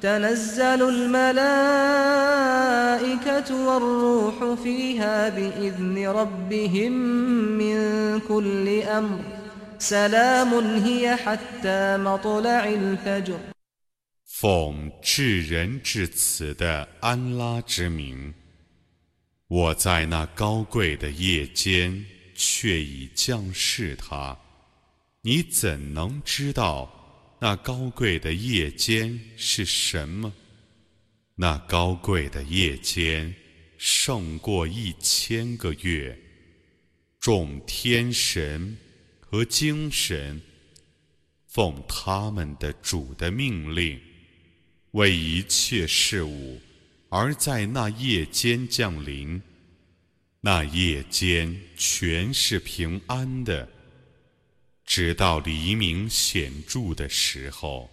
تنزل الملائكة والروح فيها بإذن ربهم من كل أمر سلام هي حتى مطلع الفجر 奉至仁至慈的安拉之名，我在那高贵的夜间却已降世他，你怎能知道？ 那高贵的夜间是什么？那高贵的夜间胜过一千个月。众天神和精神奉他们的主的命令，为一切事物而在那夜间降临。那夜间全是平安的。直到黎明显著的时候。